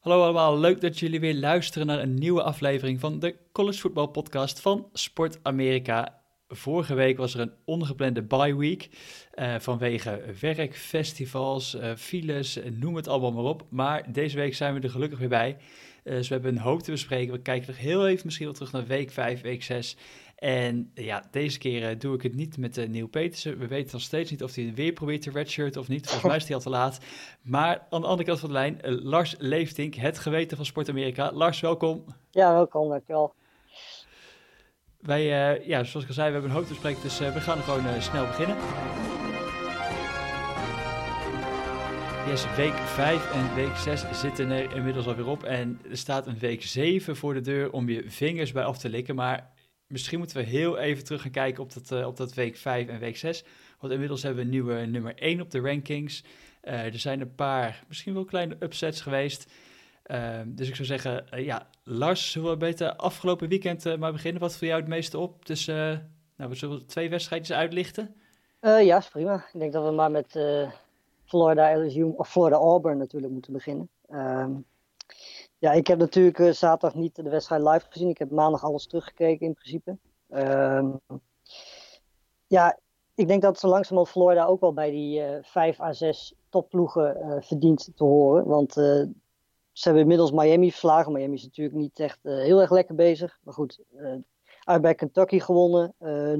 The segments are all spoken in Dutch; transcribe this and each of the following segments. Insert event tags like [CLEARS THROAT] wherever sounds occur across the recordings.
Hallo allemaal, leuk dat jullie weer luisteren naar een nieuwe aflevering van de College Football Podcast van Sport Amerika. Vorige week was er een ongeplande bye week uh, vanwege werk, festivals, uh, files, noem het allemaal maar op. Maar deze week zijn we er gelukkig weer bij. Dus we hebben een hoop te bespreken. We kijken nog heel even misschien wel terug naar week 5, week 6. En ja, deze keer uh, doe ik het niet met uh, Neil Petersen. We weten nog steeds niet of hij weer probeert te redshirt of niet. Volgens [LAUGHS] mij is hij al te laat. Maar aan de andere kant van de lijn, uh, Lars Leeftink, het geweten van Sport Amerika. Lars, welkom. Ja, welkom, dankjewel. Wij, ja, zoals ik al zei, we hebben een hoop te bespreken, dus we gaan gewoon snel beginnen. Yes, week 5 en week 6 zitten er inmiddels alweer op. En er staat een week 7 voor de deur om je vingers bij af te likken. Maar misschien moeten we heel even terug gaan kijken op dat, uh, op dat week 5 en week 6. Want inmiddels hebben we een nieuwe nummer 1 op de rankings. Uh, er zijn een paar, misschien wel kleine upsets geweest. Uh, dus ik zou zeggen, ja, Lars, zullen we beter afgelopen weekend maar beginnen? Wat viel jou het meeste op? Dus, nou, we zullen twee wedstrijdjes uitlichten. ja, is prima. Ik denk dat we maar met Florida LSU, of Florida Auburn natuurlijk moeten beginnen. Ehm, ja, ik heb natuurlijk uh, zaterdag niet de wedstrijd live gezien. Ik heb maandag alles teruggekeken in principe. Uh, ja, ik denk dat zo langzamerhand Florida ook wel bij die uh, 5 à 6 topploegen uh, verdient te horen. Want ze hebben inmiddels Miami verslagen. Miami is natuurlijk niet echt heel erg lekker bezig. Maar goed, uit bij Kentucky gewonnen.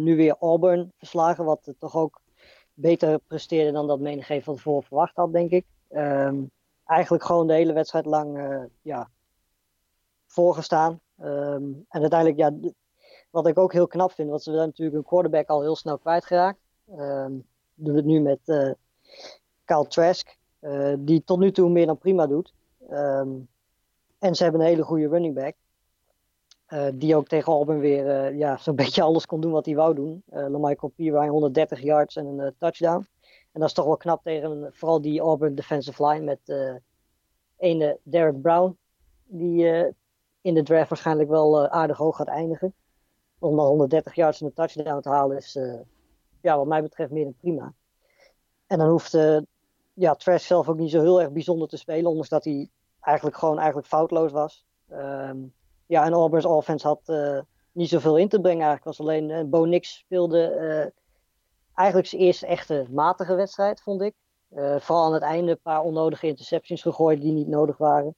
nu weer Auburn verslagen, wat toch ook beter presteerde dan dat menigeen van tevoren verwacht had, denk ik. Um, eigenlijk gewoon de hele wedstrijd lang uh, ja, voorgestaan. Um, en uiteindelijk, ja, wat ik ook heel knap vind, want ze zijn natuurlijk een quarterback al heel snel kwijtgeraakt. Um, doen het nu met uh, Kyle Trask, uh, die tot nu toe meer dan prima doet. Um, en ze hebben een hele goede running back. Die ook tegen Auburn weer ja, zo'n [LAUGHS] beetje alles kon doen wat hij wou doen. Uh, LaMichael Pirine 130 yards en een touchdown. En dat is toch wel knap tegen vooral die Auburn defensive line met ene Derek Brown. Die in de draft waarschijnlijk wel aardig hoog gaat eindigen. Om dan 130 yards en een touchdown te halen is ja, wat mij betreft meer dan prima. En dan hoeft ja, Trash zelf ook niet zo heel erg bijzonder te spelen. Ondanks dat hij eigenlijk gewoon eigenlijk foutloos was. Um, ja, en Auburn's offense had uh, niet zoveel in te brengen eigenlijk. was alleen uh, Bo Nix speelde uh, eigenlijk zijn eerste echte matige wedstrijd, vond ik. vooral aan het einde een paar onnodige interceptions gegooid die niet nodig waren.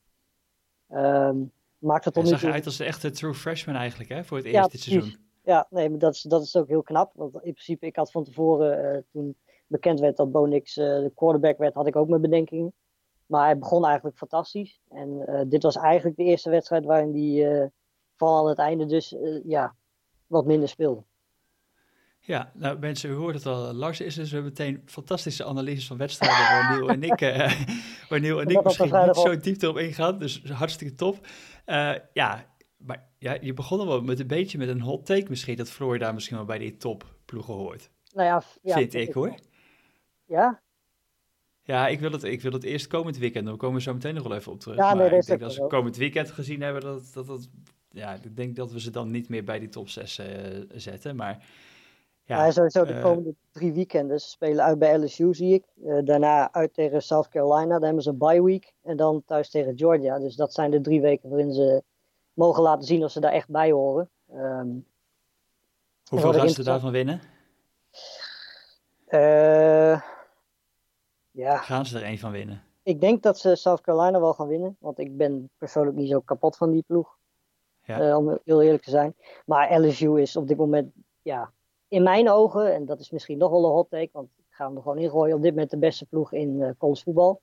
Um, maakt het tot zag uit als de echte true freshman eigenlijk, hè, voor het eerste ja, seizoen. Ja, nee, maar dat is, dat is ook heel knap. Want in principe, ik had van tevoren, toen bekend werd dat Bo Nix de quarterback werd, had ik ook mijn bedenkingen. Maar hij begon eigenlijk fantastisch. En uh, dit was eigenlijk de eerste wedstrijd waarin hij uh, vooral aan het einde dus uh, ja, wat minder speelde. Ja, nou mensen, u hoort het al. Lars is dus we hebben meteen fantastische analyses van wedstrijden waar Neil en ik, [LAUGHS] waar Neil en ik misschien niet zo diep erop ingaan. Dus hartstikke top. ja, maar ja, je begon al wel met een beetje met een hot take misschien, dat Florida misschien wel bij die topploegen hoort. Nou ja, ja vind ik hoor. Ja, ja, ik wil, het, ik wil het eerst komend weekend. Dan komen we zo meteen nog wel even op terug. Ja, nee, maar ik denk dat als we komend weekend gezien hebben, dat, dat, dat, ja, ik denk dat we ze dan niet meer bij die top 6 uh, zetten. Maar ja, sowieso de komende drie weekenden. Ze spelen uit bij LSU, zie ik. Uh, daarna uit tegen South Carolina. Dan hebben ze een bye week. En dan thuis tegen Georgia. Dus dat zijn de drie weken waarin ze mogen laten zien of ze daar echt bij horen. Um, Hoeveel gaan ze daarvan winnen? Uh, ja. Gaan ze er één van winnen? Ik denk dat ze South Carolina wel gaan winnen. Want ik ben persoonlijk niet zo kapot van die ploeg. Ja. Uh, om heel eerlijk te zijn. Maar LSU is op dit moment, ja, in mijn ogen, en dat is misschien nog wel een hot take, want ik ga hem er gewoon ingooien, op dit moment de beste ploeg in uh, college voetbal.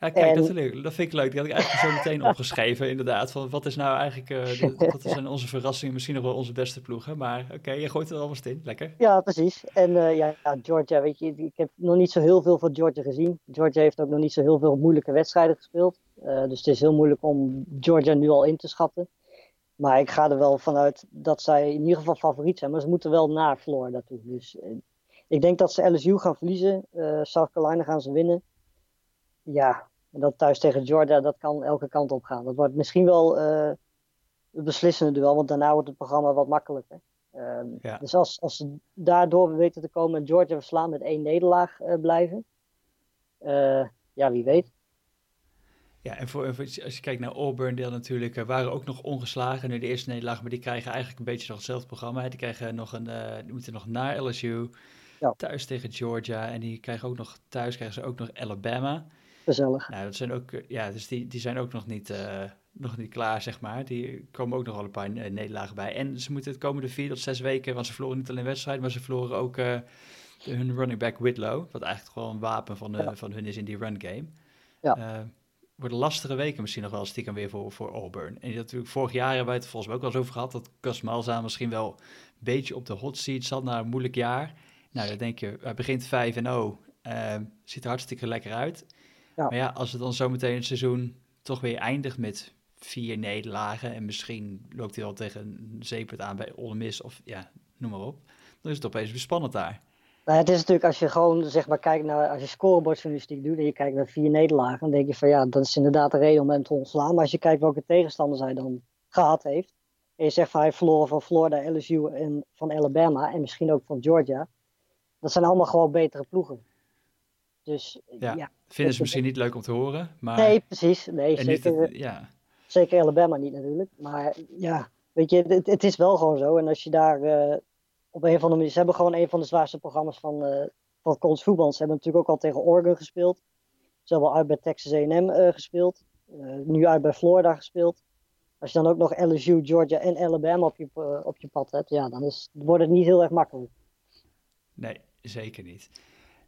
Ja, kijk, dat, dat, vind ik leuk. Die had ik eigenlijk zo meteen [LAUGHS] opgeschreven, inderdaad. Van wat is nou eigenlijk, uh, de, [LAUGHS] wat zijn onze verrassingen, misschien nog wel onze beste ploegen. Maar oké, okay, je gooit er alvast in, lekker. Ja, precies. En uh, ja, Georgia, weet je, ik heb nog niet zo heel veel van Georgia gezien. Georgia heeft ook nog niet zo heel veel moeilijke wedstrijden gespeeld. Uh, dus het is heel moeilijk om Georgia nu al in te schatten. Maar ik ga er wel vanuit dat zij in ieder geval favoriet zijn. Maar ze moeten wel naar Florida toe. Dus ik denk dat ze LSU gaan verliezen. South Carolina gaan ze winnen ja, en dat thuis tegen Georgia, dat kan elke kant op gaan. Dat wordt misschien wel uh, het beslissende duel, want daarna wordt het programma wat makkelijker. Ja. Dus als, als ze daardoor weten te komen en Georgia verslaan met één nederlaag blijven, ja, wie weet. Ja, en voor, als je kijkt naar Auburn, natuurlijk uh, waren ook nog ongeslagen. Nu de eerste nederlaag, maar die krijgen eigenlijk een beetje nog hetzelfde programma. Die, krijgen nog een, uh, die moeten nog naar LSU, ja. thuis tegen Georgia. En die krijgen ook nog thuis krijgen ze ook nog Alabama. Gezellig. Nou, dat zijn ook, ja, dus die, die zijn ook nog niet, uh, nog niet klaar, zeg maar. Die komen ook nog wel een paar nederlagen bij. En ze moeten het komende vier tot zes weken, want ze verloren niet alleen wedstrijd, maar ze verloren ook hun running back Whitlow. Wat eigenlijk gewoon een wapen van, ja. van hun is in die run game. Ja worden lastige weken misschien nog wel stiekem weer voor, voor Auburn. En natuurlijk vorig jaar hebben wij het volgens mij ook wel eens over gehad... dat Gus misschien wel een beetje op de hot seat zat na een moeilijk jaar. Nou, dan denk je, hij begint 5-0, uh, ziet er hartstikke lekker uit. Ja. Maar ja, als het dan zometeen het seizoen toch weer eindigt met vier nederlagen... en misschien loopt hij wel tegen een zeepert aan bij Ole Miss of ja, noem maar op... dan is het opeens weer spannend daar. Nou, het is natuurlijk als je gewoon zeg maar kijkt naar als je scorebordjournalistiek doet en je kijkt naar vier nederlagen, dan denk je van ja, dat is inderdaad de reden om hem te ontslaan. Maar als je kijkt welke tegenstanders hij dan gehad heeft, en je zegt van hij verloren van Florida, LSU en van Alabama en misschien ook van Georgia, dat zijn allemaal gewoon betere ploegen. Dus ja, ja vinden ze misschien niet leuk om te horen, maar nee, precies, nee, zeker, ja. zeker Alabama niet natuurlijk, maar ja, weet je, het, het is wel gewoon zo en als je daar uh, op een of andere manier. Ze hebben gewoon een van de zwaarste programma's van, uh, van college voetbal. Ze hebben natuurlijk ook al tegen Oregon gespeeld. Ze hebben al uit bij Texas A&M uh, gespeeld. Uh, nu uit bij Florida gespeeld. Als je dan ook nog LSU, Georgia en Alabama op je, op je pad hebt, ja, dan is, wordt het niet heel erg makkelijk. Nee, zeker niet.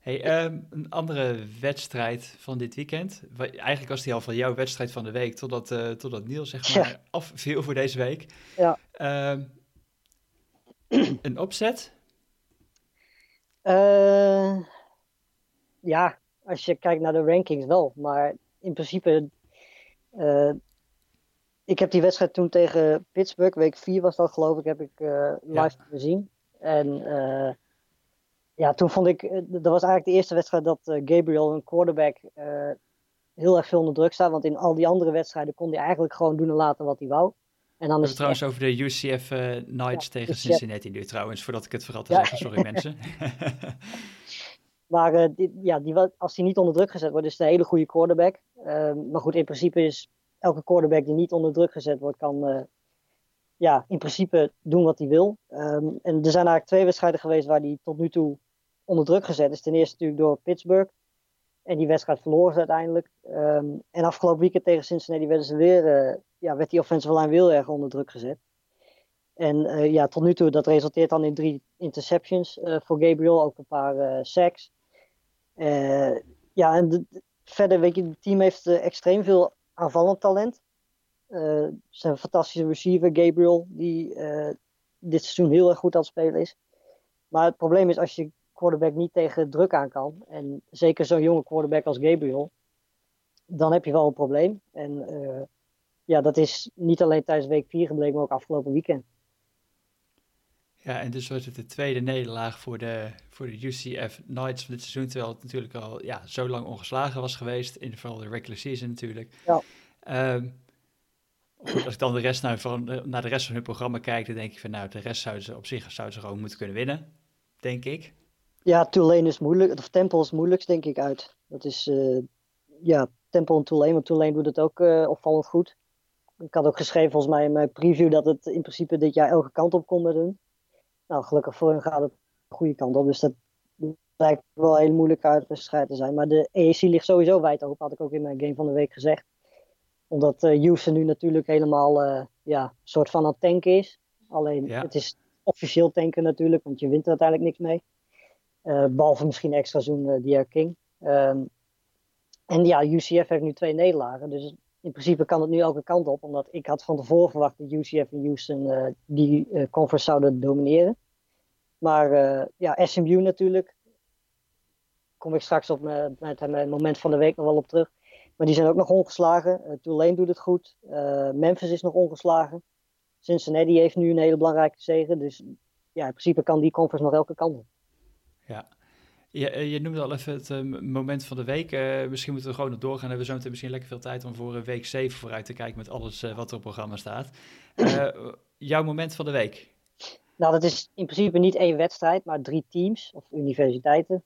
Hey, um, een andere wedstrijd van dit weekend. Eigenlijk was die al van jouw wedstrijd van de week, totdat, uh, totdat Niels zeg maar ja. afviel voor deze week. Ja. Um, [CLEARS THROAT] een opzet? Uh, ja, als je kijkt naar de rankings wel. Maar in principe, uh, ik heb die wedstrijd toen tegen Pittsburgh, week 4 was dat geloof ik, heb ik uh, live ja. gezien. En ja, toen vond ik, dat was eigenlijk de eerste wedstrijd dat Gabriel, een quarterback, heel erg veel onder druk staat. Want in al die andere wedstrijden kon hij eigenlijk gewoon doen en laten wat hij wou. En dan is het trouwens over de UCF uh, eh, Knights tegen Cincinnati nu trouwens, voordat ik het vergat te zeggen. Sorry mensen. [LAUGHS] maar uh, die, ja, die, als hij niet onder druk gezet wordt, is het een hele goede quarterback. Uh, maar goed, in principe is elke quarterback die niet onder druk gezet wordt, kan uh, ja, in principe doen wat hij wil. Um, en er zijn eigenlijk twee wedstrijden geweest waar hij tot nu toe onder druk gezet is. Ten eerste natuurlijk door Pittsburgh. En die wedstrijd verloren ze uiteindelijk. Um, en afgelopen weekend tegen Cincinnati werden ze weer ja, werd die offensive line heel erg onder druk gezet. En uh, ja, tot nu toe, dat resulteert dan in drie interceptions uh, voor Gabriel, ook een paar sacks. ja, en de, verder, weet je, het team heeft extreem veel aanvallend talent. ze zijn een fantastische receiver, Gabriel, die dit seizoen heel erg goed aan het spelen is. Maar het probleem is als je quarterback niet tegen druk aan kan, en zeker zo'n jonge quarterback als Gabriel, dan heb je wel een probleem. En ja, dat is niet alleen tijdens week 4 gebleken, maar ook afgelopen weekend. Ja, en dus wordt het de tweede nederlaag voor de, voor de UCF Knights van dit seizoen. Terwijl het natuurlijk al ja, zo lang ongeslagen was geweest. In vooral de regular season natuurlijk. Ja. Um, goed, als ik dan de rest naar, van, naar de rest van hun programma kijk, dan denk ik van nou, de rest zouden ze op zich zouden ze gewoon moeten kunnen winnen. Denk ik. Ja, Tulane is moeilijk, of Temple is moeilijkst denk ik uit. Dat is, uh, ja, Temple en Tulane, want Tulane doet het ook uh, opvallend goed ik had ook geschreven volgens mij in mijn preview dat het in principe dit jaar elke kant op kon met hun. Nou, gelukkig voor hun gaat het de goede kant op. Dus dat lijkt wel een hele moeilijke uitwedstrijd te zijn. Maar de EAC ligt sowieso wijd open, had ik ook in mijn game van de week gezegd. Omdat uh, Houston nu natuurlijk helemaal uh, ja, een soort van aan het tanken is. Alleen het is officieel tanken natuurlijk, want je wint er uiteindelijk niks mee. Uh, behalve misschien extra zo'n uh, Dia King. Um, en ja, UCF heeft nu twee nederlagen. Dus in principe kan het nu elke kant op, omdat ik had van tevoren verwacht dat UCF en Houston uh, die uh, conference zouden domineren. Maar uh, ja, SMU natuurlijk, kom ik straks op met, met het moment van de week nog wel op terug. Maar die zijn ook nog ongeslagen. Tulane doet het goed. Memphis is nog ongeslagen. Cincinnati heeft nu een hele belangrijke zegen. Dus ja, in principe kan die conference nog elke kant op. Ja, je, eh, je noemde al even het uh, moment van de week. Uh, misschien moeten we gewoon nog doorgaan. Hebben we zo meteen misschien lekker veel tijd om voor week 7 vooruit te kijken met alles wat er op het programma staat. [CLEARS THROAT] jouw moment van de week? Nou, dat is in principe niet één wedstrijd, maar drie teams of universiteiten.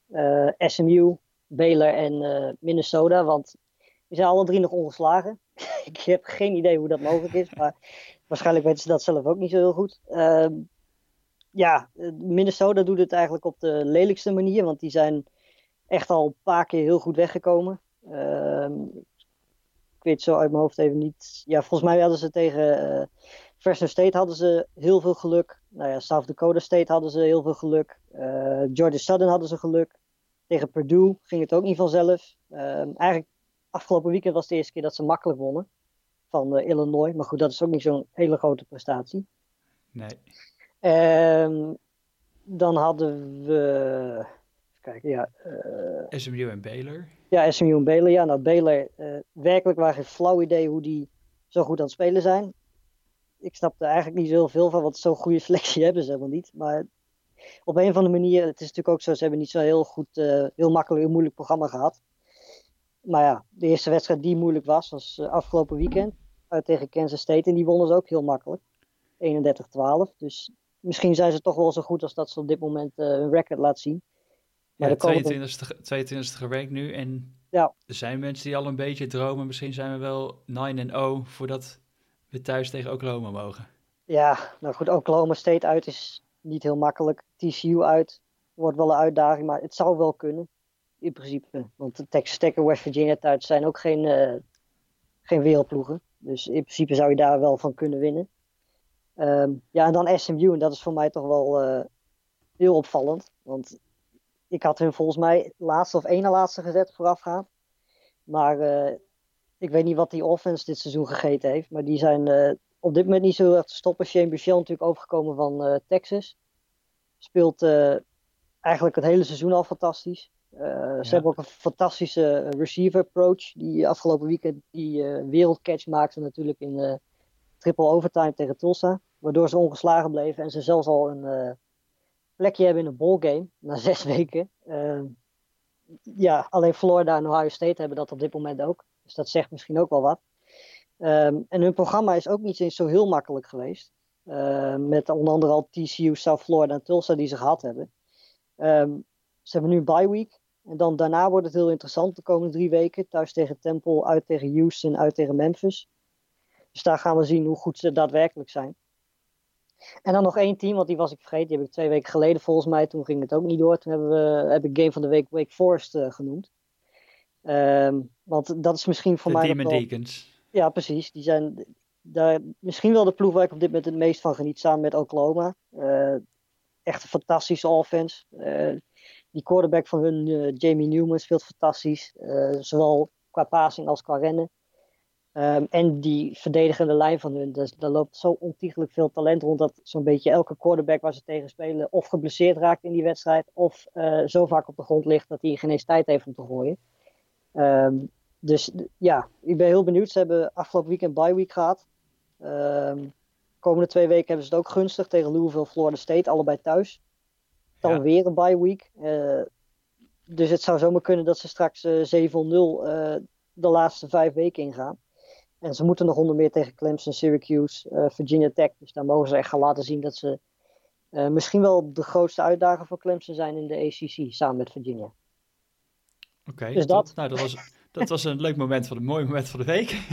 SMU, Baylor en Minnesota. Want Die zijn alle drie nog ongeslagen. [LAUGHS] ik heb geen idee hoe dat mogelijk is, maar [LAUGHS] waarschijnlijk weten ze dat zelf ook niet zo heel goed. Ehm, ja, Minnesota doet het eigenlijk op de lelijkste manier, want die zijn echt al een paar keer heel goed weggekomen. Ehm, ik weet zo uit mijn hoofd even niet. Ja, volgens mij hadden ze tegen uh, State hadden ze heel veel geluk. Nou ja, South Dakota State hadden ze heel veel geluk. Uh, Georgia Southern hadden ze geluk. Tegen Purdue ging het ook niet vanzelf. Ehm, eigenlijk afgelopen weekend was de eerste keer dat ze makkelijk wonnen van Illinois. Maar goed, dat is ook niet zo'n hele grote prestatie. Nee. Um, dan hadden we. Kijken, ja. Uh, SMU en Baylor. Ja, SMU en Baylor. Ja, nou, Baylor, uh, werkelijk waar geen flauw idee hoe die zo goed aan het spelen zijn. Ik snap er eigenlijk niet zo veel van, want zo'n goede [LAUGHS] selectie hebben ze helemaal niet. Maar op een of andere manier, het is natuurlijk ook zo, ze hebben niet zo heel goed, uh, heel makkelijk, heel moeilijk programma gehad. Maar ja, de eerste wedstrijd die moeilijk was, was afgelopen weekend uit tegen Kansas State. En die wonnen ze ook heel makkelijk. 31-12. Dus misschien zijn ze toch wel zo goed als dat ze op dit moment uh, hun record laat zien. Maar ja, 22 e 22 gerankt nu. En ja. er zijn mensen die al een beetje dromen. Misschien zijn we wel 9-0 voordat we thuis tegen Oklahoma mogen. Ja, nou goed, Oklahoma State uit is niet heel makkelijk. TCU uit wordt wel een uitdaging, maar het zou wel kunnen. In principe. Want de Texas Tech en West Virginia thuis zijn ook geen, uh, geen wereldploegen. Dus in principe zou je daar wel van kunnen winnen. Um, ja, en dan SMU. En dat is voor mij toch wel uh, heel opvallend. Want ik had hun volgens mij laatste of ene laatste gezet voorafgaand. Maar uh, ik weet niet wat die offense dit seizoen gegeten heeft. Maar die zijn uh, op dit moment niet zo erg te stoppen. Shane Buchel natuurlijk overgekomen van Texas. Speelt eigenlijk het hele seizoen al fantastisch. Ja. Ze hebben ook een fantastische receiver approach. Die afgelopen weekend die wereldcatch maakte natuurlijk in triple overtime tegen Tulsa. Waardoor ze ongeslagen bleven en ze zelfs al een uh, plekje hebben in een ballgame na [LAUGHS] zes weken. Uh, ja, alleen Florida en Ohio State hebben dat op dit moment ook. Dus dat zegt misschien ook wel wat. Um, en hun programma is ook niet eens zo heel makkelijk geweest. Uh, met onder andere al TCU, South Florida en Tulsa die ze gehad hebben. Um, ze hebben nu bye week. En dan daarna wordt het heel interessant de komende drie weken. Thuis tegen Temple, uit tegen Houston, uit tegen Memphis. Dus daar gaan we zien hoe goed ze daadwerkelijk zijn. En dan nog één team, want die was ik vergeten. Die heb ik twee weken geleden volgens mij. Toen ging het ook niet door. Toen hebben we, heb ik Game van de Week Wake Forest uh, genoemd. Um, want dat is misschien voor de mij. Demon Deacons. Ja, precies. Die zijn daar, misschien wel de ploeg waar ik op dit moment het meest van geniet. Samen met Oklahoma. Uh, echt een fantastische offense. Uh, die quarterback van hun, Jamie Newman, speelt fantastisch. zowel qua passing als qua rennen. Um, en die verdedigende lijn van hun, dus, daar loopt zo ontiegelijk veel talent rond dat zo'n beetje elke quarterback waar ze tegen spelen of geblesseerd raakt in die wedstrijd of uh, zo vaak op de grond ligt dat hij geen eens tijd heeft om te gooien. Um, dus ja, ik ben heel benieuwd. Ze hebben afgelopen weekend bye week gehad. Um, komende twee weken hebben ze het ook gunstig tegen Louisville, Florida State, allebei thuis. Dan ja. weer een bye week. Uh, dus het zou zomaar kunnen dat ze straks uh, 7-0 de laatste vijf weken ingaan. En ze moeten nog onder meer tegen Clemson, Syracuse, uh, Virginia Tech. Dus daar mogen ze echt gaan laten zien dat ze uh, misschien wel de grootste uitdager voor Clemson zijn in de ACC, samen met Virginia. Oké, okay, dus dat. Nou, dat was, dat was een leuk moment van een mooi moment van de week. [LAUGHS]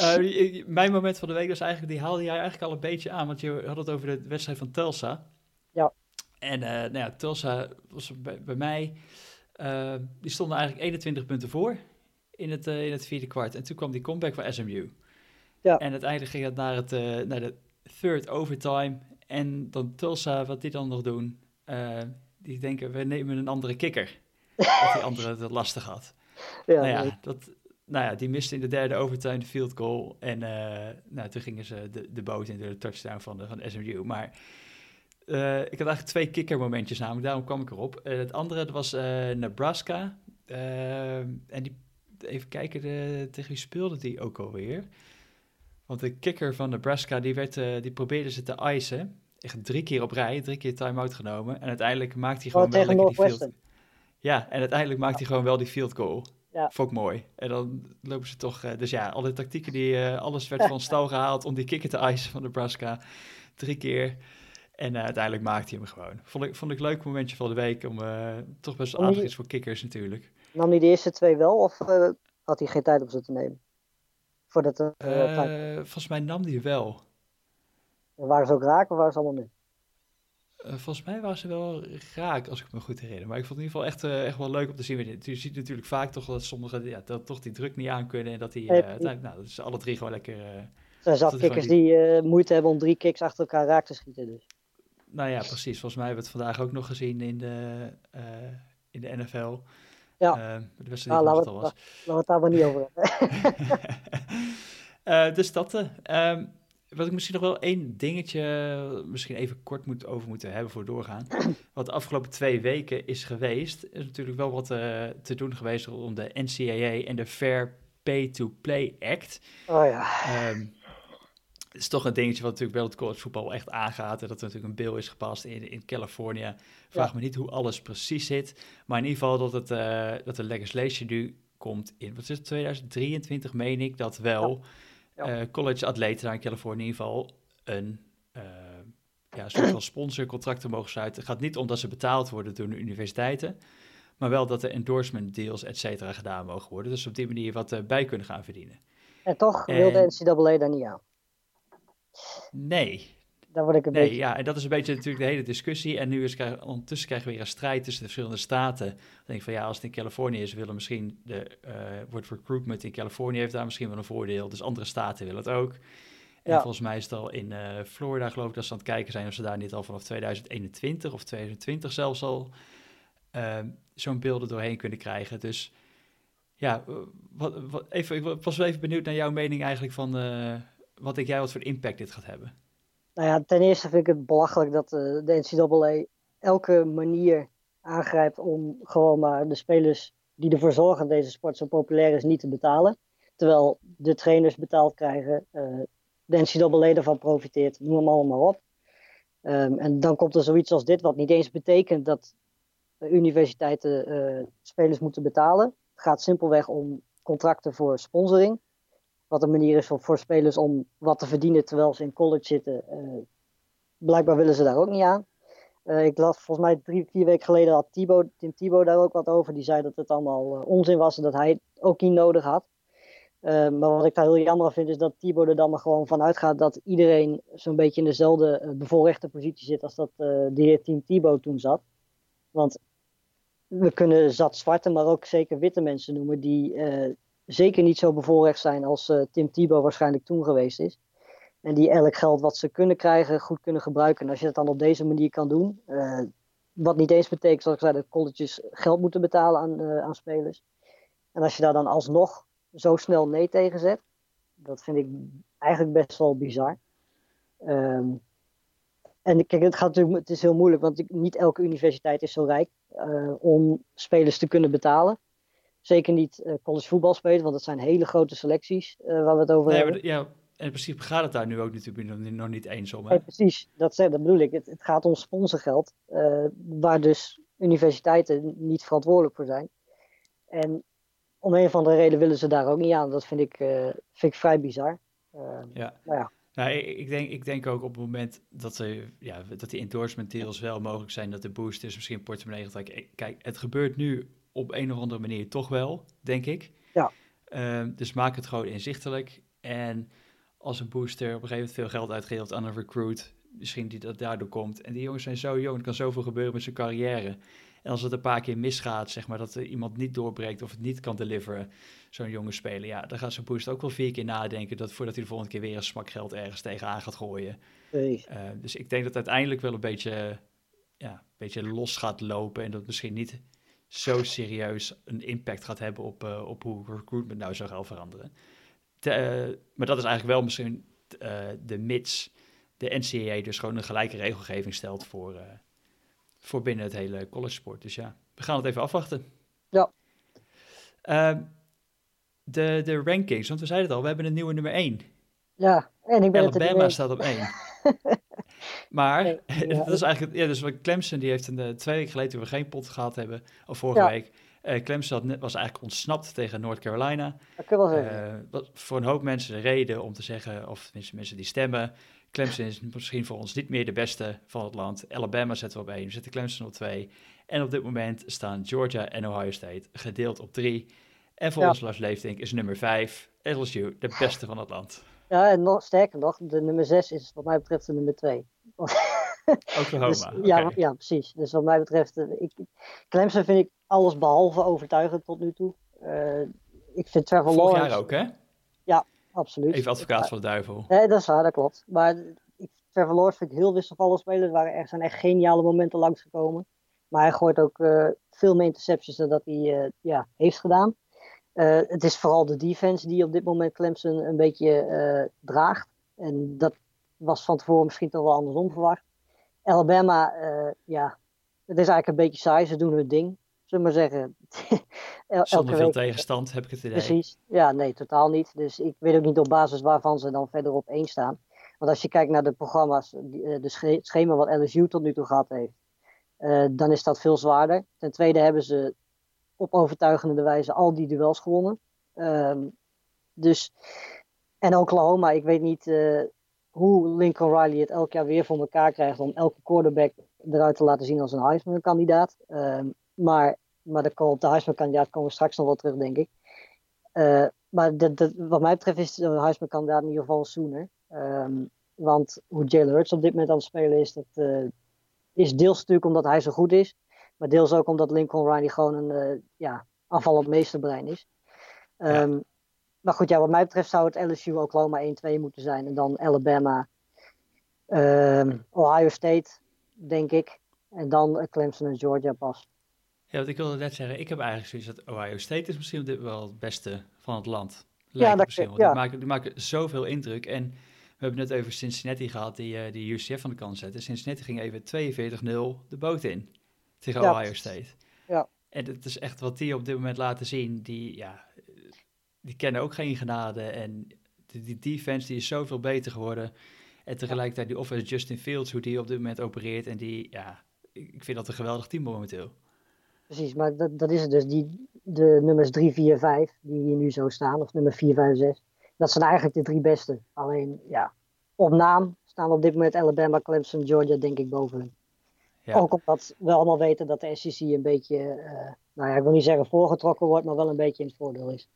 uh, mijn moment van de week was eigenlijk, die haalde jij eigenlijk al een beetje aan, want je had het over de wedstrijd van Tulsa. Ja. En nou ja, Tulsa was bij, bij mij, die stonden eigenlijk 21 punten voor in het, uh, in het vierde kwart. En toen kwam die comeback van SMU. Ja. En uiteindelijk ging het naar, het, uh, naar de third overtime. En dan Tulsa, wat die dan nog doen, uh, die denken, we nemen een andere kikker. dat die andere het lastig had. [LAUGHS] Ja, nou ja, dat, nou ja, die miste in de derde overtime de field goal. En nou, toen gingen ze de, de boot in de touchdown van, de, van SMU. Maar uh, ik had eigenlijk twee kikkermomentjes namelijk, daarom kwam ik erop. Het andere was uh, Nebraska. en die even kijken, de, tegen wie speelde die ook alweer? Want de kicker van Nebraska, die, werd, uh, die probeerde ze te icen. Echt drie keer op rij, drie keer time-out genomen. En uiteindelijk maakt hij gewoon oh, wel lekker die field... Ja, en uiteindelijk maakt hij gewoon wel die field goal. Ja. Vond ik mooi. En dan lopen ze toch... Uh, dus ja, alle tactieken, die, uh, alles werd [LAUGHS] van stal gehaald om die kicker te icen van Nebraska. Drie keer. En uiteindelijk maakte hij hem gewoon. Vond ik, vond ik een leuk momentje van de week om toch best wel aardig is voor kickers natuurlijk. Nam hij de eerste twee wel of uh, had hij geen tijd om ze te nemen? Voordat de, uh, volgens mij nam hij wel. En waren ze ook raak of waren ze allemaal nu? Uh, volgens mij waren ze wel raak, als ik me goed herinner. Maar ik vond het in ieder geval echt, uh, echt wel leuk om te zien. Je ziet natuurlijk vaak toch dat sommigen ja, dat toch die druk niet aan kunnen. En dat die, uh, uiteindelijk, nou, dat is alle drie gewoon lekker... er zijn zat die moeite hebben om drie kicks achter elkaar raak te schieten. Dus. Nou ja, precies. Volgens mij hebben we het vandaag ook nog gezien in de, in de NFL. Ja, de wedstrijd ah, laten, we, was. laten we het daar maar niet over hebben. [LAUGHS] dus dat... Um, wat ik misschien nog wel één dingetje misschien even kort moet, over moeten hebben voor doorgaan. [CLEARS THROAT] Wat de afgelopen twee weken is geweest, is natuurlijk wel wat uh, te doen geweest rond de NCAA en de Fair Pay to Play Act. Oh ja. Um, het is toch een dingetje wat natuurlijk wel het college voetbal echt aangaat. En dat er natuurlijk een bill is gepast in, in Californië. Vraag me niet hoe alles precies zit. Maar in ieder geval dat, het, uh, dat de legislation nu komt in, wat is het, 2023 meen ik, dat wel... Ja. Uh, college atleten daar in Californië in ieder geval een uh, ja, soort van [CLEARS THROAT] sponsorcontracten mogen sluiten. Het gaat niet om dat ze betaald worden door de universiteiten, maar wel dat er endorsement deals, et cetera, gedaan mogen worden. Dus op die manier wat uh, bij kunnen gaan verdienen. En toch wil de NCAA daar niet aan? Nee, daar word ik een nee, beetje... Ja, en dat is een beetje natuurlijk de hele discussie. En nu is ondertussen krijgen we weer een strijd tussen de verschillende staten. Dan denk ik van ja, als het in Californië is, willen misschien de uh, wordt recruitment in Californië heeft daar misschien wel een voordeel. Dus andere staten willen het ook. En ja. volgens mij is het al in uh, Florida, geloof ik, dat ze aan het kijken zijn of ze daar niet al vanaf 2021 of 2020 zelfs al uh, zo'n beelden doorheen kunnen krijgen. Dus ja, wat, wat, even, ik was wel even benieuwd naar jouw mening eigenlijk van wat denk jij wat voor impact dit gaat hebben. Nou ja, ten eerste vind ik het belachelijk dat uh, de NCAA elke manier aangrijpt om gewoon maar de spelers die ervoor zorgen dat deze sport zo populair is, niet te betalen. Terwijl de trainers betaald krijgen, uh, de NCAA ervan profiteert, noem hem allemaal op. Um, en dan komt er zoiets als dit, wat niet eens betekent dat universiteiten uh, spelers moeten betalen. Het gaat simpelweg om contracten voor sponsoring wat een manier is voor, voor, spelers om wat te verdienen terwijl ze in college zitten. Uh, blijkbaar willen ze daar ook niet aan. Uh, ik las volgens mij drie, vier weken geleden had Thibaut, Tim Thibaut daar ook wat over. Die zei dat het allemaal uh, onzin was en dat hij het ook niet nodig had. maar wat ik daar heel jammer vind is dat Thibaut er dan maar gewoon van uitgaat dat iedereen zo'n beetje in dezelfde bevoorrechte positie zit als dat de heer Team Thibaut toen zat. Want we kunnen zat zwarte, maar ook zeker witte mensen noemen die zeker niet zo bevoorrecht zijn als uh, Tim Thibault waarschijnlijk toen geweest is. En die elk geld wat ze kunnen krijgen goed kunnen gebruiken. En als je het dan op deze manier kan doen, uh, wat niet eens betekent, zoals ik zei, dat colleges geld moeten betalen aan, uh, aan spelers. En als je daar dan alsnog zo snel nee tegen zet, dat vind ik eigenlijk best wel bizar. Um, en kijk, het, gaat natuurlijk, het is heel moeilijk, want niet elke universiteit is zo rijk om spelers te kunnen betalen. Zeker niet uh, college voetbal spelen, want dat zijn hele grote selecties uh, waar we het over nee, hebben. Maar, ja, en in principe gaat het daar nu ook natuurlijk nog, niet eens om. Hè? Precies, dat, dat bedoel ik. Het, het gaat om sponsorgeld, uh, waar dus universiteiten niet verantwoordelijk voor zijn. En om een of andere reden willen ze daar ook niet aan. Dat vind ik, vind ik vrij bizar. ja. Nou ja. Nou, ik denk, ik denk ook op het moment dat, er, ja, dat die endorsement deals wel mogelijk zijn, dat de boosters misschien portemonnee Kijk, het gebeurt nu op een of andere manier toch wel, denk ik. Ja. Uh, dus maak het gewoon inzichtelijk. En als een booster op een gegeven moment veel geld uitgeeft aan een recruit, misschien die dat daardoor komt. En die jongens zijn zo jong, er kan zoveel gebeuren met zijn carrière. En als het een paar keer misgaat, zeg maar, dat er iemand niet doorbreekt of het niet kan deliveren, zo'n jonge speler, ja, dan gaat zo'n booster ook wel vier keer nadenken dat, voordat hij de volgende keer weer een smak geld ergens tegenaan gaat gooien. Nee. Uh, dus ik denk dat uiteindelijk wel een beetje, ja, een beetje los gaat lopen en dat misschien niet zo serieus een impact gaat hebben op, uh, op hoe recruitment nou zou gaan veranderen. uh, maar dat is eigenlijk wel misschien uh, de mits de NCAA dus gewoon een gelijke regelgeving stelt voor, voor binnen het hele college sport. Dus ja, we gaan het even afwachten. Ja. Ehm, de, de rankings, want we zeiden het al, we hebben een nieuwe nummer 1. Ja, en ik ben Alabama het staat op 1. [LAUGHS] Maar [LAUGHS] dat is eigenlijk, ja, dus Clemson die heeft een, uh, twee weken geleden, toen we geen pot gehad hebben, of vorige week, uh, Clemson had, was eigenlijk ontsnapt tegen North Carolina. Dat je wel zeggen. Uh, voor een hoop mensen de reden om te zeggen, of tenminste mensen die stemmen, Clemson is misschien voor ons niet meer de beste van het land. Alabama zetten we op één, we zetten Clemson op twee. En op dit moment staan Georgia en Ohio State gedeeld op drie. En volgens Lars Leeftink is nummer vijf LSU de beste van het land. Ja, en nog sterker nog, de nummer 6 is wat mij betreft de nummer 2. Oklahoma. [LAUGHS] Dus, ja, ja, precies. Dus wat mij betreft, eh, ik, Clemson vind ik alles behalve overtuigend tot nu toe. Uh, ik vind Trevor Vorig Lawrence... jaar ook, hè? Ja, absoluut. Even advocaat van de duivel. Nee, dat is waar, dat klopt. Maar ik, Trevor Lawrence vind ik heel wisselvallig spelen. Er waren zijn echt geniale momenten langsgekomen. Maar hij gooit ook uh, veel meer interceptions dan dat hij ja, heeft gedaan. Uh, het is vooral de defense die op dit moment Clemson een beetje draagt. En dat was van tevoren misschien toch wel andersom verwacht. Alabama, uh, ja, het is eigenlijk een beetje saai. Ze doen hun ding, zullen we maar zeggen. [LAUGHS] El Zonder veel week... tegenstand, heb ik het idee. Precies, ja, nee, totaal niet. Dus ik weet ook niet op basis waarvan ze dan verder op één staan. Want als je kijkt naar de programma's, de schema wat LSU tot nu toe gehad heeft, dan is dat veel zwaarder. Ten tweede hebben ze op overtuigende wijze al die duels gewonnen. Um, dus, en Oklahoma, ik weet niet uh, hoe Lincoln Riley het elk jaar weer voor elkaar krijgt om elke quarterback eruit te laten zien als een Heisman-kandidaat. Um, maar, maar de, op de Heisman-kandidaat komen we straks nog wel terug, denk ik. Uh, maar de, de, wat mij betreft is de Heisman-kandidaat in ieder geval Sooner. Um, want hoe Jalen Hurts op dit moment aan het spelen is, dat uh, is deels natuurlijk omdat hij zo goed is. Maar deels ook omdat Lincoln Riley gewoon een uh, ja, aanvallend meesterbrein is. Um, ja. Maar goed, ja, wat mij betreft zou het LSU Oklahoma 1-2 moeten zijn. En dan Alabama, um, Ohio State, denk ik. En dan Clemson en Georgia pas. Ja, wat ik wilde net zeggen, ik heb eigenlijk zoiets dat Ohio State is misschien dit wel het beste van het land. Lijkt ja, dat, misschien, ja. die, maken, die maken zoveel indruk. En we hebben het net over Cincinnati gehad, die, uh, die UCF van de kant zette. Cincinnati ging even 42-0 de boot in tegen ja, Ohio State. Ja. En het is echt wat die op dit moment laten zien. Die, ja, die kennen ook geen genade. En die, die defense die is zoveel beter geworden. En tegelijkertijd die offense Justin Fields, hoe die op dit moment opereert. En die, ja, ik vind dat een geweldig team momenteel. Precies, maar dat, dat is het dus. Die, de nummers 3, 4, 5, die hier nu zo staan, of nummer 4, 5, 6. Dat zijn eigenlijk de drie beste. Alleen, ja, op naam staan op dit moment Alabama, Clemson, Georgia, denk ik, boven. Ja. Ook omdat we allemaal weten dat de SEC een beetje, uh, nou ja, ik wil niet zeggen voorgetrokken wordt, maar wel een beetje in het voordeel is.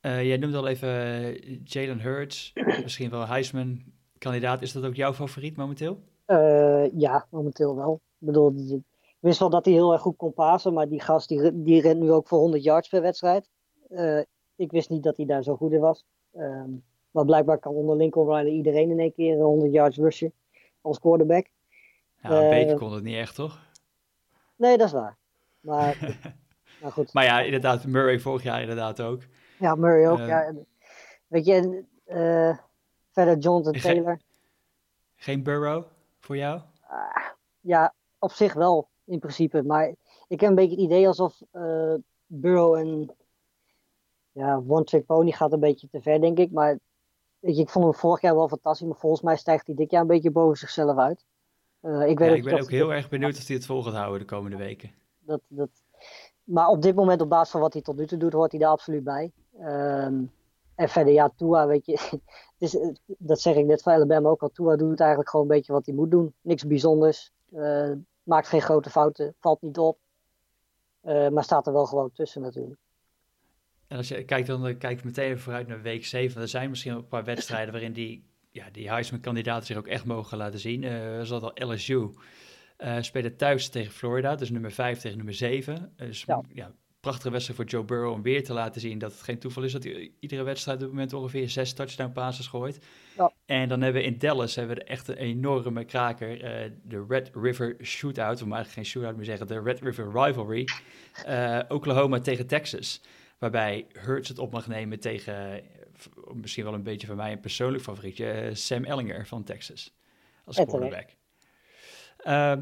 Uh, jij noemde al even eh, Jalen Hurts, [CLEARS THROAT] misschien wel Heisman-kandidaat. Is dat ook jouw favoriet momenteel? Uh, ja, momenteel wel. Ik bedoel, ik wist wel dat hij heel erg goed kon pasen, maar die gast die, die rent nu ook voor 100 yards per wedstrijd. ik wist niet dat hij daar zo goed in was. Um, maar blijkbaar kan onder Lincoln Riley iedereen in één keer 100 yards rushen als quarterback. Ja, een beetje kon het niet echt, toch? Nee, dat is waar. Maar, [LAUGHS] maar goed. Maar ja, inderdaad, Murray vorig jaar inderdaad ook. Ja, Murray ook. Uh, ja. Weet je, uh, verder Jonathan Taylor. Geen Burrow voor jou? Uh, ja, op zich wel, in principe. Maar ik heb een beetje het idee alsof uh, Burrow en ja, One Trick Pony gaat een beetje te ver, denk ik. Maar weet je, ik vond hem vorig jaar wel fantastisch. Maar volgens mij stijgt hij dit jaar een beetje boven zichzelf uit. Uh, ik, weet ja, ik ben ook heel erg benieuwd of hij het vol gaat houden de komende weken. Dat, dat... Maar op dit moment, op basis van wat hij tot nu toe doet, hoort hij daar absoluut bij. Um, en verder, ja, Tua, weet je, [LAUGHS] dat zeg ik net van Alabama ook al. Tua doet eigenlijk gewoon een beetje wat hij moet doen. Niks bijzonders. Uh, maakt geen grote fouten, valt niet op. Uh, maar staat er wel gewoon tussen natuurlijk. En als je kijkt, dan kijk je meteen vooruit naar week 7. Er zijn misschien een paar wedstrijden waarin die ja, die Heisman-kandidaten zich ook echt mogen laten zien. Uh, zoals al LSU uh, eh, spelen thuis tegen Florida, dus nummer 5 tegen nummer 7. Dus ja. ja. prachtige wedstrijd voor Joe Burrow om weer te laten zien dat het geen toeval is dat hij iedere wedstrijd op het moment ongeveer zes touchdown passes gooit. Ja. En dan hebben we in Dallas hebben we echt een enorme kraker, uh, de Red River Shootout, we eigenlijk geen shootout meer zeggen, de Red River Rivalry. Oklahoma tegen Texas, waarbij Hurts het op mag nemen tegen misschien wel een beetje van mij een persoonlijk favorietje, eh, Sam Ellinger van Texas als quarterback. Uh,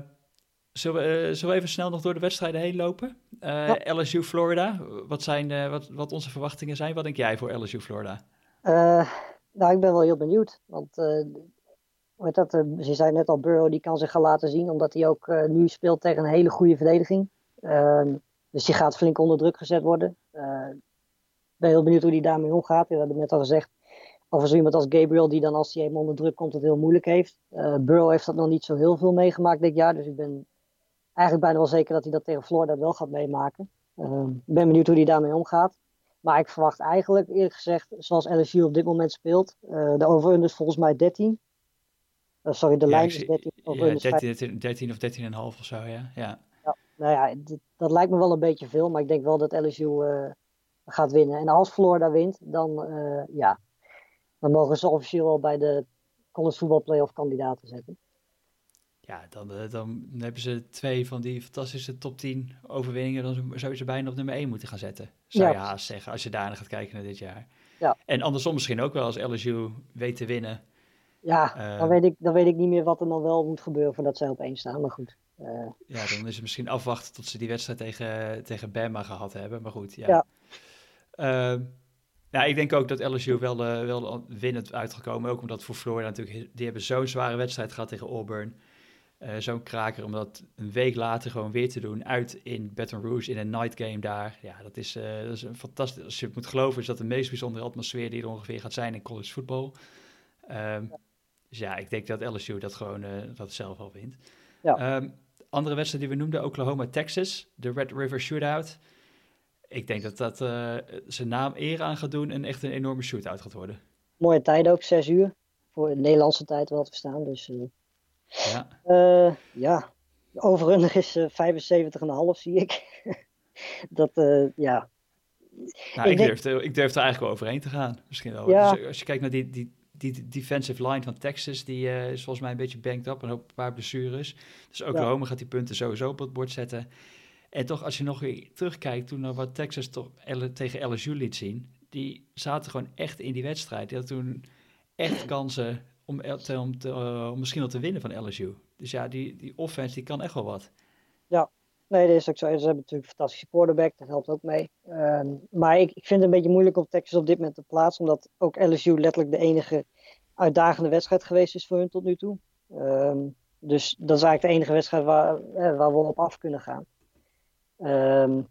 zullen, we, uh, zullen we even snel nog door de wedstrijden heen lopen? Uh, LSU Florida, wat, zijn, wat, wat onze verwachtingen zijn? Wat denk jij voor LSU Florida? nou, ik ben wel heel benieuwd. Want met dat, ze zei net al, Burrow die kan zich gaan laten zien, omdat hij ook nu speelt tegen een hele goede verdediging. Ehm, dus die gaat flink onder druk gezet worden ben heel benieuwd hoe hij daarmee omgaat. We hebben net al gezegd, over zo iemand als Gabriel, die dan als hij helemaal onder druk komt, het heel moeilijk heeft. Uh, Burrow heeft dat nog niet zo heel veel meegemaakt dit jaar, dus ik ben eigenlijk bijna wel zeker dat hij dat tegen Florida wel gaat meemaken. Ehm, ik ben benieuwd hoe hij daarmee omgaat. Maar ik verwacht eigenlijk, eerlijk gezegd, zoals LSU op dit moment speelt, uh, de over is volgens mij 13. Uh, sorry, de lijn is 13. Ja, 13, 13, of 13,5 of zo, ja. ja. ja nou ja, dat lijkt me wel een beetje veel, maar ik denk wel dat LSU gaat winnen. En als Florida wint, dan, ja, dan mogen ze officieel al bij de college voetbal playoff kandidaten zetten. Ja, dan, eh, dan hebben ze twee van die fantastische top 10 overwinningen. Dan zou je ze bijna op nummer 1 moeten gaan zetten. Zou je haast zeggen, als je daarna gaat kijken naar dit jaar. Ja. En andersom misschien ook wel als LSU weet te winnen. Ja, uh, dan, weet ik, dan weet ik niet meer wat er dan wel moet gebeuren voordat zij op één staan. Maar goed. Uh, ja, dan is het misschien afwachten tot ze die wedstrijd tegen, tegen Bama gehad hebben. Maar goed, ja. ja. Uh, ja, ik denk ook dat LSU wel, wel winnend uitgekomen. Ook omdat voor Florida natuurlijk... Die hebben zo'n zware wedstrijd gehad tegen Auburn. Uh, zo'n kraker om dat een week later gewoon weer te doen uit in Baton Rouge in een night game daar. Ja, dat is, uh, dat is een fantastisch. Als je het moet geloven, is dat de meest bijzondere atmosfeer die er ongeveer gaat zijn in college voetbal. Um, dus ja, ik denk dat LSU dat gewoon uh, dat zelf al wint. Ja. Um, andere wedstrijd die we noemden, Oklahoma, Texas, de Red River Shootout. Ik denk dat dat zijn naam eer aan gaat doen en echt een enorme shootout gaat worden. Mooie tijd ook, zes uur. Voor de Nederlandse tijd wel te verstaan, dus... Ja. Uh, ja, overrundig is uh, eh, 75,5 zie ik. [LAUGHS] dat, uh, ja. Nou, ik, ik, durf er, ik durf er eigenlijk wel overheen te gaan, misschien wel. Ja. Dus als je kijkt naar die, die, die defensive line van Texas, die uh, is volgens mij een beetje banked up en ook een paar blessures. Dus Oklahoma ja. gaat die punten sowieso op het bord zetten. En toch, als je nog weer terugkijkt toen naar wat Texas toch tegen LSU liet zien, die zaten gewoon echt in die wedstrijd. Die hadden toen echt kansen om, uh, om misschien wel te winnen van LSU. Dus ja, die, die offense die kan echt wel wat. Ja, nee, dat is ook zo. Ze hebben natuurlijk een fantastische quarterback, dat helpt ook mee. Um, maar ik, ik vind het een beetje moeilijk om Texas op dit moment te plaatsen, omdat ook LSU letterlijk de enige uitdagende wedstrijd geweest is voor hun tot nu toe. Um, dus dat is eigenlijk de enige wedstrijd waar, eh, waar we op af kunnen gaan. Um,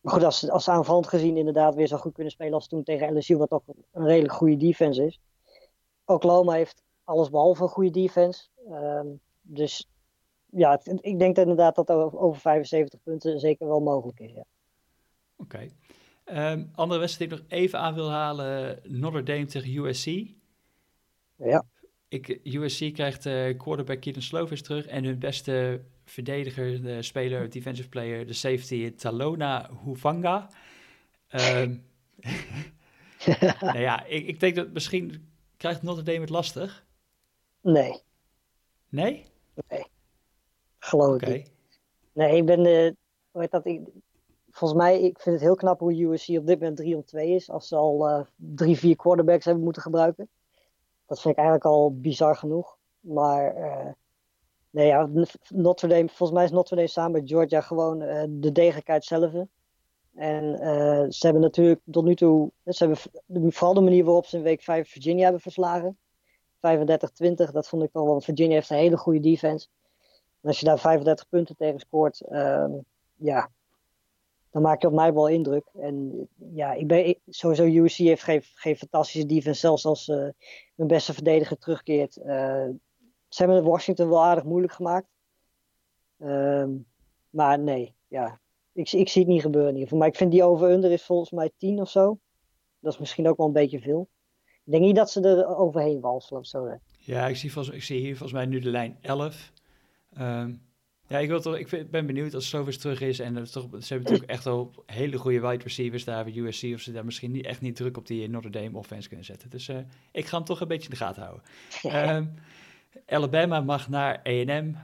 maar goed, als, als ze aanvallend gezien inderdaad weer zo goed kunnen spelen als toen tegen LSU, wat toch een redelijk goede defense is. Oklahoma heeft alles behalve een goede defense. Um, dus ja, ik denk inderdaad dat over 75 punten zeker wel mogelijk is. Ja. Oké. Okay. Um, andere wedstrijd die ik nog even aan wil halen: Notre Dame tegen USC. Ja. Ik, USC krijgt uh, quarterback Keaton Slovis terug en hun beste verdediger, de speler, defensive player, de safety Talona Hufanga. Um, nou ja, ik, ik denk dat misschien krijgt Notre Dame het lastig. Nee. Nee? Nee. Geloof ik niet. Nee, ik ben de. Hoe heet dat? Ik, volgens mij, ik vind het heel knap hoe USC op dit moment 3 om 2 is. Als ze al uh, drie, vier quarterbacks hebben moeten gebruiken. Dat vind ik eigenlijk al bizar genoeg. Maar uh, nee, ja, Notre Dame, volgens mij is Notre Dame samen met Georgia gewoon uh, de degelijkheid zelf. En uh, ze hebben natuurlijk tot nu toe, ze hebben vooral de manier waarop ze in week 5 Virginia hebben verslagen. 35-20, dat vond ik wel, Virginia heeft een hele goede defense. En als je daar 35 punten tegen scoort, uh, ja, dan maak je op mij wel indruk. En ja, ik ben, sowieso USC heeft geen, geen fantastische defense, zelfs als uh, hun beste verdediger terugkeert. Ze hebben Washington wel aardig moeilijk gemaakt. Ehm, maar nee, ja, ik, ik zie het niet gebeuren in Maar ik vind die over-under is volgens mij 10 of zo. Dat is misschien ook wel een beetje veel. Ik denk niet dat ze er overheen walsen of zo. Ja, ik zie, volgens, ik zie hier volgens mij nu de lijn 11. Um, ehm, ja, ik, wil toch, ik ben benieuwd als Slovis terug is. En het toch, ze hebben natuurlijk echt al hele goede wide receivers daar bij USC. Of ze daar misschien niet, echt niet druk op die Notre Dame offense kunnen zetten. Dus uh, ik ga hem toch een beetje in de gaten houden. um, [LAUGHS] Alabama mag naar A&M.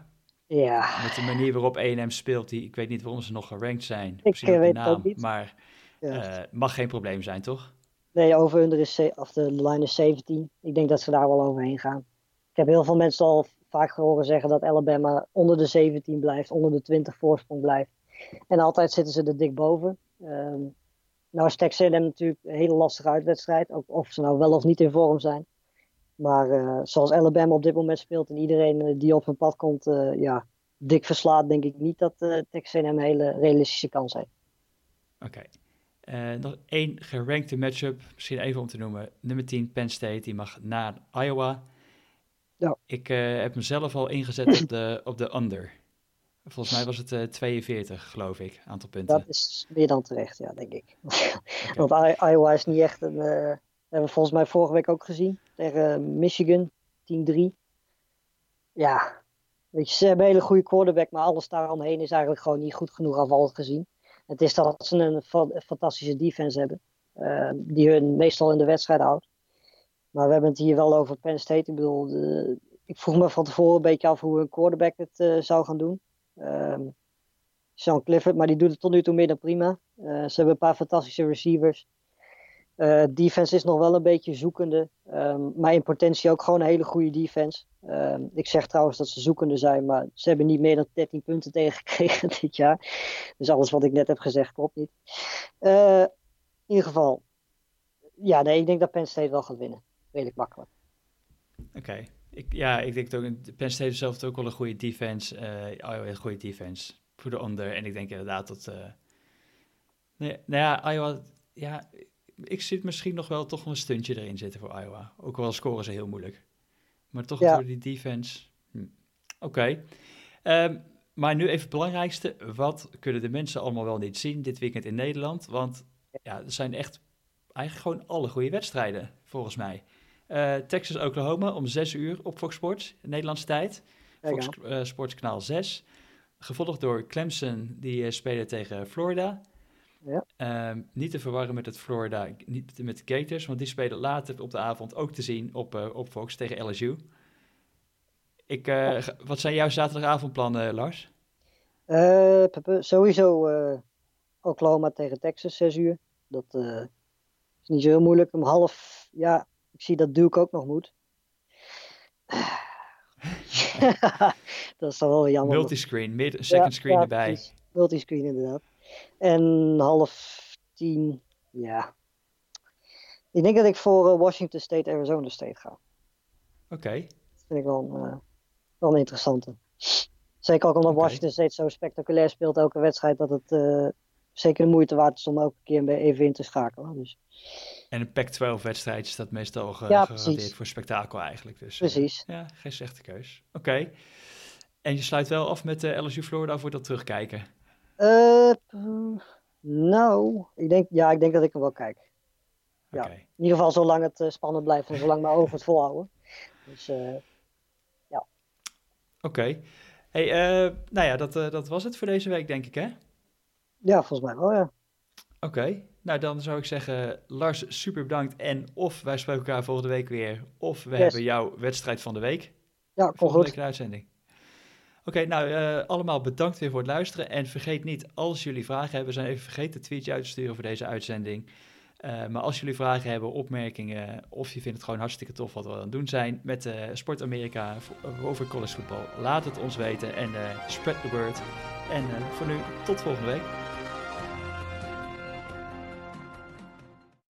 Ja. Met de manier waarop A&M speelt, die, ik weet niet waarom ze nog gerankt zijn. Ik zie weet naam, niet. Maar ja. uh, mag geen probleem zijn, toch? Nee, over under is, of de line is 17. Ik denk dat ze daar wel overheen gaan. Ik heb heel veel mensen al vaak horen zeggen dat Alabama onder de 17 blijft, onder de 20 voorsprong blijft. En altijd zitten ze er dik boven. Um, nou is Texas natuurlijk een hele lastige uitwedstrijd, ook of ze nou wel of niet in vorm zijn. Maar uh, zoals Alabama op dit moment speelt en iedereen uh, die op hun pad komt, uh, ja, dik verslaat, denk ik niet dat uh, Texas een hele realistische kans heeft. Oké. Okay. nog één gerankte matchup, misschien even om te noemen. Nummer 10, Penn State, die mag naar Iowa. Ja. Ik heb mezelf al ingezet op de, op de under. Volgens mij was het uh, 42, geloof ik, aantal punten. Dat is meer dan terecht, ja, denk ik. Okay. [LAUGHS] Want Iowa is niet echt een... Hebben we volgens mij vorige week ook gezien. Tegen Michigan, 10-3. Ja, ze hebben een hele goede quarterback, maar alles daaromheen is eigenlijk gewoon niet goed genoeg afvallend gezien. Het is dat ze een fantastische defense hebben, uh, die hun meestal in de wedstrijd houdt. Maar we hebben het hier wel over Penn State. Ik bedoel, ik vroeg me van tevoren een beetje af hoe een quarterback het uh, zou gaan doen. Um, Sean Clifford, maar die doet het tot nu toe meer dan prima. Uh, ze hebben een paar fantastische receivers. Uh, defense is nog wel een beetje zoekende. Um, maar in potentie ook gewoon een hele goede defense. Um, ik zeg trouwens dat ze zoekende zijn, maar ze hebben niet meer dan 13 punten [LAUGHS] tegengekregen dit jaar. Dus alles wat ik net heb gezegd klopt niet. Uh, in ieder geval, ja, nee, ik denk dat Penn State wel gaat winnen. Redelijk makkelijk. Oké. Ik, ja, ik denk ook, Penn State zelf ook wel een goede defense. Uh, een goede defense voor de onder. En ik denk inderdaad dat... Uh, nee, nou ja, Iowa... Ja, ik zit misschien nog wel toch een stuntje erin zitten voor Iowa. Ook al scoren ze heel moeilijk. Maar toch ja. door die defense. Hm. Oké. Okay. Um, maar nu even het belangrijkste. Wat kunnen de mensen allemaal wel niet zien dit weekend in Nederland? Want ja, er zijn echt eigenlijk gewoon alle goede wedstrijden, volgens mij. Uh, Texas-Oklahoma om 6 uur op Fox Sports, Nederlandse tijd. Fox uh, Sports kanaal 6. Gevolgd door Clemson, die uh, spelen tegen Florida. Ja. Um, niet te verwarren met het Florida, niet met de Gators, want die spelen later op de avond ook te zien op, uh, op Fox tegen LSU. Ik, uh, oh. Wat zijn jouw zaterdagavondplannen, Lars? Uh, sowieso Oklahoma tegen Texas, 6 uur. Dat is niet zo heel moeilijk. Om half, ja, ik zie dat Duke ook nog moet. [LAUGHS] [LAUGHS] dat is dan wel jammer. Multiscreen, mid, second screen erbij. Multiscreen inderdaad. En half tien, ja. Ik denk dat ik voor Washington State, Arizona State ga. Oké. Okay. Dat vind ik wel een, uh, wel een interessante. Zeker ook omdat okay. Washington State zo spectaculair speelt elke wedstrijd, dat het uh, zeker de moeite waard is om elke keer even in te schakelen. Dus. En een Pac-12 wedstrijd is dat meestal ge ja, gewaardeerd voor spektakel eigenlijk. Dus, precies. Uh, ja, geen slechte keus. Oké. Okay. En je sluit wel af met uh, LSU Florida voor dat terugkijken? Uh, nou, ik denk, ja, ik denk dat ik hem wel kijk. Ja, okay. In ieder geval zolang het uh, spannend blijft en zolang mijn ogen het volhouden. Dus uh, ja. Oké. Okay. Hey, nou ja, dat, dat was het voor deze week, denk ik, hè? Ja, volgens mij wel, ja. Oké. Okay. Nou, dan zou ik zeggen, Lars, super bedankt. En of wij spreken elkaar volgende week weer, of we yes. hebben jouw wedstrijd van de week. Ja, kom volgende goed. week uitzending. Oké, nou uh, allemaal bedankt weer voor het luisteren. En vergeet niet, als jullie vragen hebben, zijn even vergeten een tweetje uit te sturen voor deze uitzending. Uh, maar als jullie vragen hebben, opmerkingen, of je vindt het gewoon hartstikke tof wat we aan het doen zijn met uh, Sport Amerika over college voetbal, laat het ons weten en spread the word. En voor nu, tot volgende week.